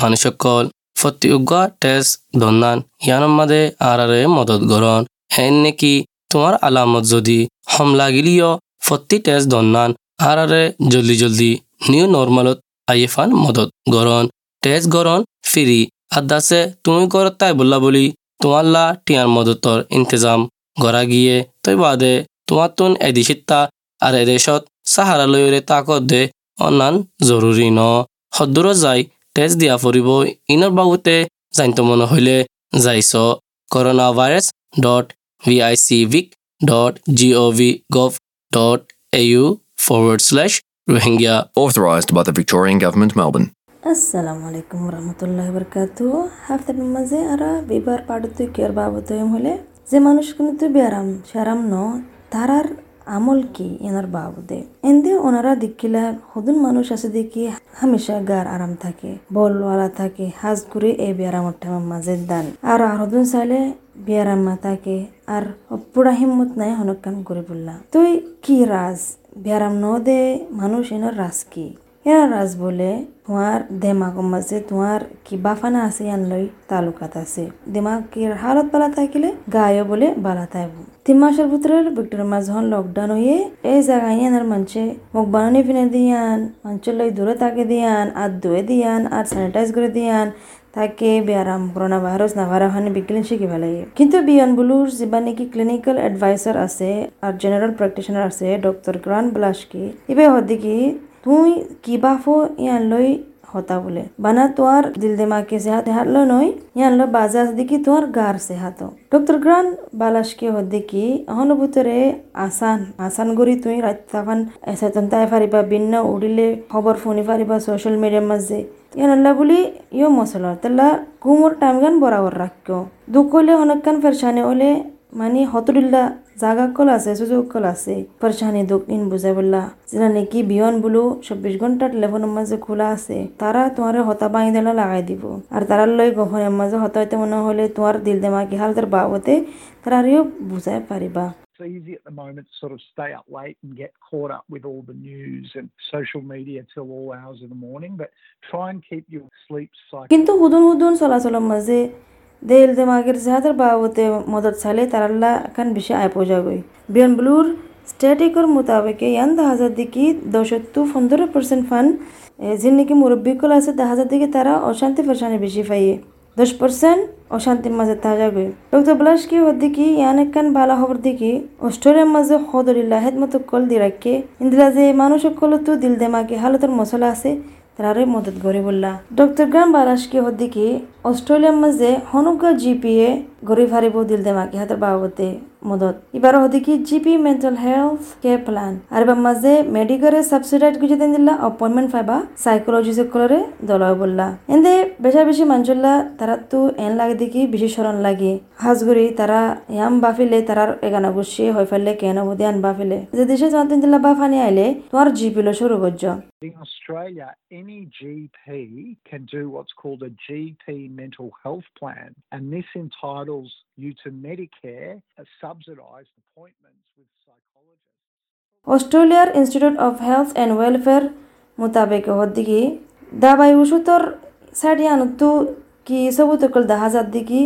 মানুষসকল ফতিউগা টেস দন্নান ইয়ানোর মাদে আরারে মদত গরন হেন নেকি তোমার আলামত যদি হম লাগিলিও ফতি টেস দন্নান, আরারে জলদি জলদি নিউ নর্মালত আইফান মদত গরন টেস গরন ফিরি, আদাসে তুমি করত তাই বললা বলি, তোমাল্লা টিয়ার মদতর ইন্তজাম গড়া গিয়ে তৈ বাদে তোমার তুন এদিশিত্তা আর এদেশত সাহারা লয়রে তাকত দে অন্যান জরুরি ন। সদ্দুর যাই তেজ দিয়া ফুৰিব ইনৰ বাবুতে জানিত মন হইলে যাইছ corona virus dot V I C vic dot G O V gov dot A U forward slash Rohingya. Authorised by the Victorian Government, Melbourne. আসসালামু আলাইকুম রহমতুল্লাহ বরকাতু হাফতার মাঝে আরা বিবার পাড়তে কেয়ার বাবত হলে যে মানুষ কিন্তু বেয়ারাম সারাম ন তারার আমল কি এনার বাবুদে? এন্দে ওনারা দেখিলা হদুন মানুষ আছে দেখি হামেশা গার আরাম থাকে, বলওয়ালা থাকে, হাজ করে এই বেয়ারামর মাঝে দান। আর হদুন সালে বিয়ারাম্মা থাকে আর পুরা হিম্মত নাই হনক কাম করে বললা। তুই কি রাজ? বিয়ারাম ন দে মানুষ এনার রাজ কি? এরা রাজ বলে তোমার দেমাগ মাঝে তোমার কি বাফানা আছে ইয়ান লই তালুকাত আছে। দেমাগের হালত বালা থাকিলে গায়ও বলে বালা থাকব তিন মাসের ভিতরে ভিক্টোরিয়া মাঝ যখন লকডাউন হয়ে এই জায়গায় ইয়ানের মানুষে মুখ বানানি ফিনে দিয়ান মানুষের লই দূরে তাকে দিয়ান, আর ধুয়ে দিয়ান, আর স্যানিটাইজ করে দিয়ান, তাকে বেয়ারাম করোনা ভাইরাস না ভারাহানি বিজ্ঞান শিখি ফেলাই কিন্তু বিয়ন বুলুর যিবা নাকি ক্লিনিক্যাল এডভাইসার আছে, আর জেনারেল প্র্যাকটিশনার আছে ডক্টর গ্রান ব্লাসকি, ইবে হদ্দিকি তুই কিবাফো ইয়ান লই হতা বলে। বানা তোয়ার দিল দিমাগে সেহাত হাত লো নই ইয়ান লো বাজাজ দেখি তোয়ার গার সেহাত ডক্টর গ্রান বালাসকে হদ্দিকি অহন ভিতরে আসান আসান গরি তুই রাত তাফান এসেতন তাই ফারিবা ভিন্ন উড়িলে খবর ফোনি ফারিবা সোশ্যাল মিডিয়ার মাঝে ইয়ানল্লা বুলি ইয়ো মশলা তেলা কুমোর টাইম গান বরাবর রাখিও দুঃখ হলে অনেকখান ফেরসানে হলে মানে হতরিল্লা জাগা কল আছে সুযোগ কল আছে পরেশানি ইন বুঝাই বললা যেটা নাকি বিয়ন বলো চব্বিশ ঘণ্টা টেলিফোনের মাঝে খোলা আছে তারা তোমার হতা বাঁধি দিলা লাগাই দিব আর তারার লই গহনের মাঝে হতা হইতে মনে হলে তোমার দিল দেমাকি হাল তার বাবতে তারা আরিও বুঝাই পারিবা It's easy at the moment to sort of stay up late and get caught up with all the news and social media till all hours of the morning, but try and keep your sleep cycle. কিন্তু হুদুন হুদুন চলাচলের মাঝে দেল দেমাগের জাহাদের বাবতে মদত চালে তারাল্লা খান বেশি আয় পৌঁছা গই বিয়ন ব্লুর স্ট্যাটিকর মোতাবেকে ইয়ান দা হাজার দিকে দশত্তু পনেরো পার্সেন্ট ফান যে নাকি মুরব্বীকল আছে, দা হাজার দিকে তারা অশান্তি ফরশানি বেশি পাইয়ে। দশ পার্সেন্ট অশান্তির মাঝে তাজা গই ডক্টর ব্লাস কি হর দিকি, ইয়ান একখান ভালো খবর দিকি অস্ট্রেলিয়ার মাঝে হদরিল্লা হেদ মতো কল দি রাখে ইন্দিরা যে মানুষ সকলতো দিল দেমাকে হালতের মশলা আছে তারারে মদত করে বললা, ডক্টর গ্রাম বারাসকে হদ্দিকে অস্ট্রেলিয়ার মাঝে হনুকা জিপিএ গরিব হারিব দিল দেমাকে হাতের বাবতে মদত। এবার হদিকি GP mental health care plan আর এবার মাঝে মেডিকেলের সাবসিডাইড গুজে দিন দিলা অপয়েন্টমেন্ট ফাইবা সাইকোলজি সকলরে দলয় বললা। এন্দে বেশা বেশি মানুষল্লা তারা তো এন লাগে দেখি বেশি স্মরণ লাগে। হাজগুড়ি তারা ইয়াম বাফিলে তারার এগানা গুছিয়ে হয়ে ফেললে কেন বোধে আন বাফিলে। যে দেশে তোমার তিন দিলা বাফানি আইলে তোমার জিপি লো শুরু করছ। In Australia, any GP can do what's called a GP mental health plan, and this entitles অস্ট্রেলিয়ার institute of health and welfare মোতাবেক হদ্দিকি দাবাই ওষুধর সাইডিয়ানুতু কি সবুতকল দেখা যার দিকি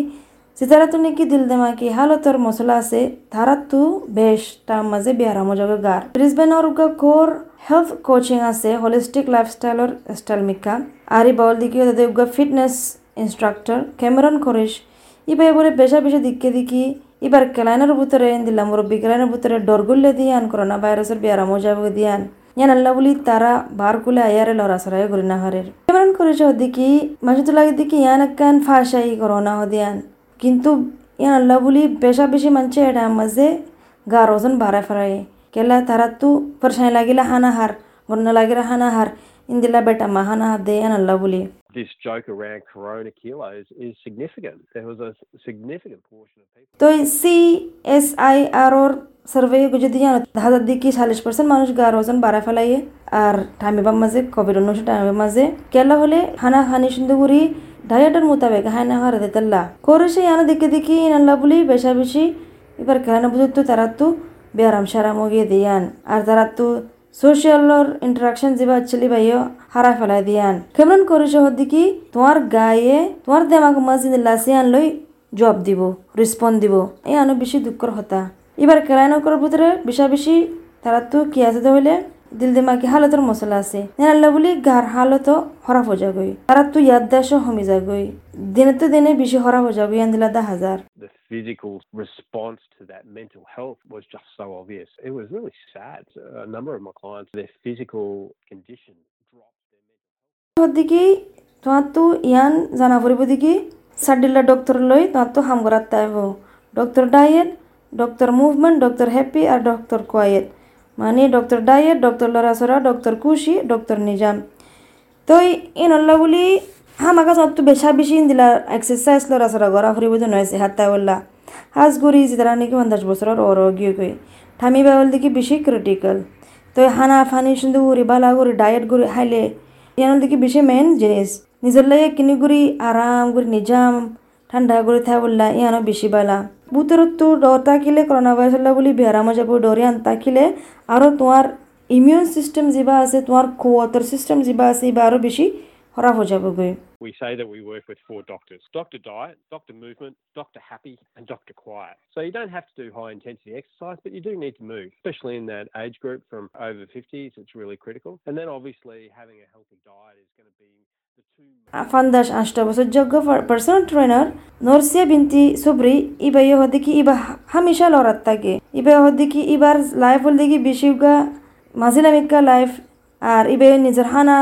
সিতারাতু নাকি দিল দেমাকি হালতর মশলা আছে ধারাতু বেশ তার মাঝে বিয়ারা মজাগ গার। ব্রিসবেনর উগা কোর হেলথ কোচিং আছে, হোলিস্টিক লাইফস্টাইলর স্টাইল মিকা। আর বল দিকে তাদের উগা ফিটনেস ইনস্ট্রাক্টর ক্যামেরন খরিস ইবাই বলে বেশা বেশি দিকে দেখি এবার কেলাইনের ভিতরে দিলাম মুরব্বী কেলাইনের ভিতরে ডরগুল্লে দিয়ান, করোনা ভাইরাসের বিয়ারা মজা দিয়ান। ইয়ান আল্লাহ বলি তারা বার কুলে আয়ারে লড়া সরাই করি না হারের। কেমন করেছে মাসে তো লাগে দেখি ইয়ান একখান ফাঁসাই করোনা দিয়ান। কিন্তু ইয়ান আল্লাহ বলি বেশা বেশি মানছে এটা মাঝে গা ওজন বাড়ায় ফেরাই কেলা তারা তো পরেশানি লাগিলে হানা হার গন্না লাগিলে হানা হার ইন্দিলা বেটা মা হানা হার দে ইয়ান আল্লাহ বলি। তো সি এস আই আর ওর সার্ভে যদি জানো হাজার দিকে চাল্লিশ পার্সেন্ট মানুষ গার ওজন বাড়া ফেলাইয়ে, আর টাইমেবার মাঝে কোভিড উনিশ টাইমের মাঝে কেলা হলে হানা হানি সুন্দর করি ডায়েটের মোতাবেক হানা হারা দিতাল্লা করে সে আনা দেখে দেখি নাল্লা বলি বেশা বেশি এবার খেলানো বুঝতো তারা তো বেয়ারাম সারাম গিয়ে দিয়ান। আর তারা তো সোশিয়ালর ইন্টারাকশন যিবা চলি বাইও হারা ফেলাই দিয়ান কেমন করেছে হদ্দিকি তোমার গায়ে তোমার দেমাগ মাঝে লাসিয়ান লই জব দিব রেসপন্স দিব এই আনো বেশি দুঃখর হতা এবার কেরাই নকর ভিতরে বেশা বেশি তারা তো কি আছে হইলে দিল দিমাগি হালতর মশলা আছে নেনাল্লা বলি গার হালত হরা হয়ে যাগই তারা তো ইয়াদ দাসও হমি যাগই দিনে তো দিনে বেশি হরা হয়ে যাগই দিলা দা হাজার physical response to that mental health was just so obvious. It was really sad. A number of my clients, their physical condition dropped their mental তো ইয়ান জানা পড়িব দিকি সাডিল্লা ডক্টর লই তোমার তো হাম করার তাইব doctor diet doctor movement doctor happy আর doctor quiet মানে doctor diet doctor লরাসরা ডক্টর খুশি ডক্টর নিজাম তো ইনল্লা বলি গড়া ফুরিব তো নয়েছে হাত্তা বললা। হাজ গুড়ি যেটা নাকি পঞ্চাশ বছরের ওর গিয়ে গই ঠামি বাবল দেখি বেশি ক্রিটিক্যাল তো হানা ফানি সুন্দর গুড়ি, বালা গুড়ি ডায়েট গুড়ি, হাইলে ইয়ানোর দেখি বেশি মেন জিনিস। নিজের লাগে কিনি গুড়ি আরাম গুড়ি, নিজাম ঠান্ডা করে থাকা বললা, ইয়ানো বেশি বালা। বুতরত তো ডর তাকিলে করোনা ভাইরাস বলি বেহারামো যাব ডরে আন তাকিলে আরও তোমার ইমিউন সিস্টেম যিবা আছে, তোমার কোয়াটার সিস্টেম যিবা আছে এবার আরও বেশি খারাপ হয়ে যাব গই We say that we work with four doctors Dr. Diet, Dr. Movement, Dr. Happy, and Dr. Quiet. So you don't have to do high intensity exercise, but you do need to move, especially in that age group from over 50s. It's really critical. And then obviously having a healthy diet is going to be the two. ফান্দাস আষ্টা বছর যোগ্য personal trainer নরসিয়া বিনতি সুব্রি ইবা ইয়ে হদ্দি কি ইবা হামেশা লড়াত থাকে ইবা হদ্দি কি ইবার life হল দেখি বেশি উগা মাঝিলামিকা লাইফ আর ইবা নিজের হানা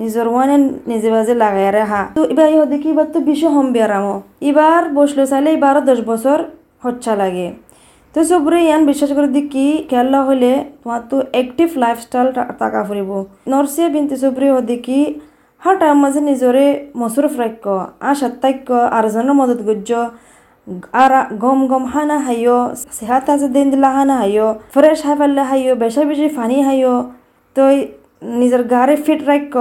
নিজের ওয়ানে নিজে বাজে লাগাই হা তো এবার ইহ দেখি এবার তো বিশ্ব হম বেড়ামো এবার বসল চাইলে এবারও দশ বছর হচ্ছা লাগে। তো সবরে ইয়ান বিশ্বাস করে দেখি খেলা হলে তোমার তো অ্যাক্টিভ লাইফস্টাইল টাকা ফুরিব। নরসিয়া বিনতি সবরে দেখি হার টাইম মাঝে নিজরে মসুরফ রাখ্য আর সত্যাক্য আরজনের মদত গুজ্জ, আর গম গম হানা হাইও সেহাত আছে দিন দিলা হানা হাইও ফ্রেশ হাই ফেললে হাইও বেশা বেশি ফানি হাইও তো নিজের গাড়ি ফিট রাখ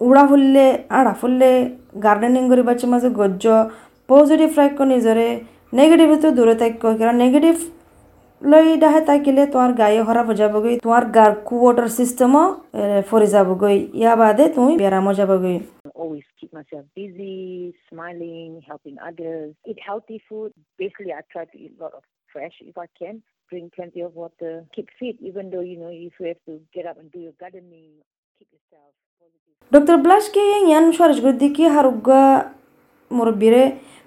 উড়া ফুললে আড়া ফুললে গার্ডেনিং করি বাচ্চা মাঝে গজ্জ পজিটিভ রাখ নিজরে নেগেটিভ তো দূরে থাক কারণ নেগেটিভ লৈ ডাহে তাকিলে তোমার গায়ে হরাপ যাবগৈ তোমার গার কুয়াটার সিস্টেমও ফরি যাবগৈ ইয়া বাদে তুমি বেরামো যাবগৈ always keep myself busy, smiling, helping others, eat healthy food. Basically, I try to eat a lot of fresh if I can, drink plenty of water, keep fit, even though, you know, if you have to get up and do your gardening, keep yourself positive. Doctor ব্লাশকে ইয়ান সরজগুর দিকে হারুগা মুরব্বীরে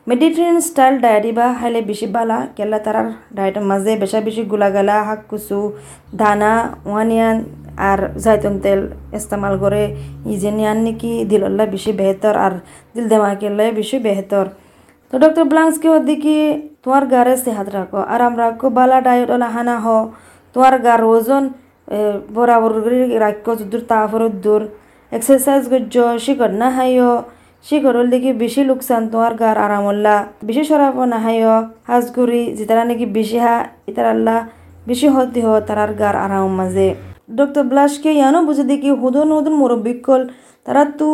Mediterranean style diet বা হাইলে বেশি বালা কেলা তারার ডায়েটের মাঝে বেশা বেশি গুলাগালা শাক কুচু দানা ওয়ানিয়ান আর জাইতুন তেল ইস্তেমাল করে ইজেনিয়ান নাকি দিলল্লা বেশি বেহতর আর দিল দেমাকেল্লা বেশি বেহতর তো ডক্টর ব্লাংসকে দেখি তোমার গারে সেহাত রাখো আরাম রাখো বালা ডায়েট ওলা হানা হ তোমার গার ওজন বরাবর রাখো দূর তাফর দূর এক্সারসাইজ করছ শিকর না হাইও শিকরল দেখি বেশি লোকসান তোমার গার আরামল্লা বেশি সরাব না হাইও হাজগুড়ি যেতারা নাকি বেশি হা ইতারাল্লা বেশি হতে হ তারার গার আরাম মাঝে ডক্টর ব্লাশকে ইয়ানো বুঝে দেখি হুদন হুদন মুরব্বিকল তারা তো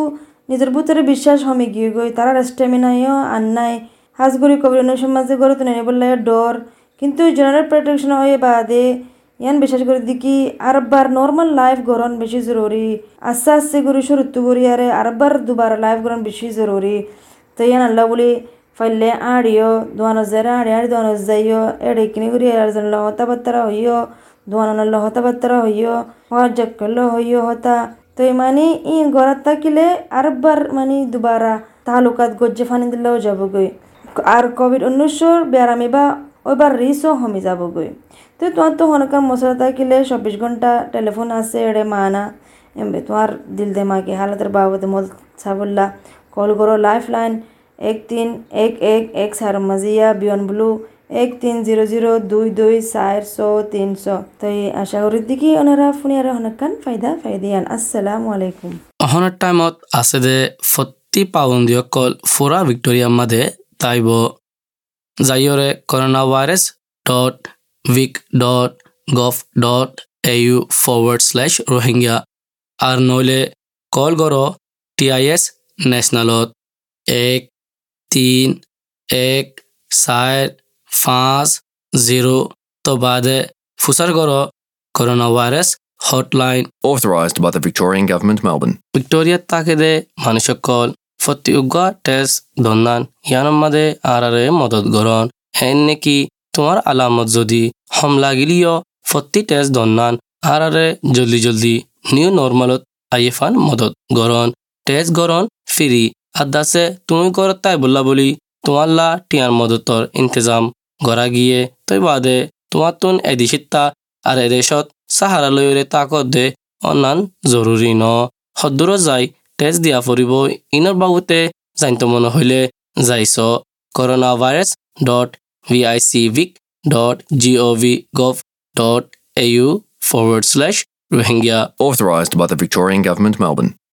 নিজের ভিতরে বিশ্বাস হমে গিয়ে গই, তারা স্টেমিনাইও আন নাই হাজগুড়ি কবির সমাজে গড়ে তো নেই বললে ডর। কিন্তু জেনারেল প্রোটেকশন হয়ে বাদে, ইয়ান বিশেষ করে দেখি আরবার নর্মাল লাইফ গরন বেশি জরুরি। আস্তে আস্তে করে শুরু করি আরে আরবার দুবার লাইফ গরন বেশি জরুরি। তো ইয়ান আল্লাহ বলি, ফাইলে আড়িও দোয়ানো জেরা আড়ি আড়ি, দোয়ানো যাইও এড়ে কিনে করি আর জন হতা বাত্তারা হইও দোয়ানো হতা বাত্তারা হইও হওয়ার জক্কল হইও হতা তো মানে ই গড়াত থাকিলে আরবার মানে দুবারা তালুকাত গজ্জে ফানি দিলেও যাবগৈ। আর কোভিড উনিশশোর বেড়ামি বা ওইবার রিসও হমি যাবগৈ। তো তোমার তো হনকার মশলা থাকিলে চব্বিশ ঘণ্টা টেলিফোন আছে, এড়ে মানা এমবে তোমার দিল দে দেমাকে হালতের বাবদে মদ সাবল্লা কল করো লাইফ লাইন এক তিন, এক এক এক সার মাজিয়া বিয়ন ব্লু এক তিন জিরো জিরো দুই দুই চারশো তিনশো তো এই আশা করি দেখি ওনারা ফোনে আর হনকান, ফায়দা, ফায়দিয়ান। আসসালামু আলাইকুম। অহনৰ টাইমত আছে দে ফৰ্টি পাউণ্ডিয়কল ফুৰা ভিক্টৰিয়া মাদে তাইব যাইৰে corona virus dot vic dot gov dot A U forward slash Rohingya আৰু নহ'লে কল কৰ টি আই এছ নেশ্যনেলত এক, তিন, এক চাৰ পাঁচ জিৰ' তো বাদে ফুচাৰ কৰ corona virus hotline Authorised by the Victorian Government, Melbourne. ভিক্টোরিয়ার তাকেদে মানুষকল ফতি উগা টেস্ট দন্নান ইয়ানম্মাদে আরারে মদত গরণ হেন নেকি তোমার আলামত যদি হম লাগিলিও ফতি টেস্ট দন্নান আরারে জলদি জলদি নিউ নর্মালত আইফান মদত গরণ টেস্ট গরণ ফিরি আদাসে তুমি করত তাই বললা বলি তোমাল্লা টিয়ার মদতর ইন্তজাম। গড়া গিয়ে তৈ বাদে তোমার তুন এদিশিত্তা আর এদেশত সাহারা লয়রে তাকত দে অন্যান জরুরি ন। সদূৰ যাই টেষ্ট দিয়া ফুৰিব ইনৰ বাবুতে জানিত মন হইলে যাইছ। Corona virus dot V I C vic dot G O' V gov dot A U forward slash Rohingya Authorised by the Victorian Government, Melbourne.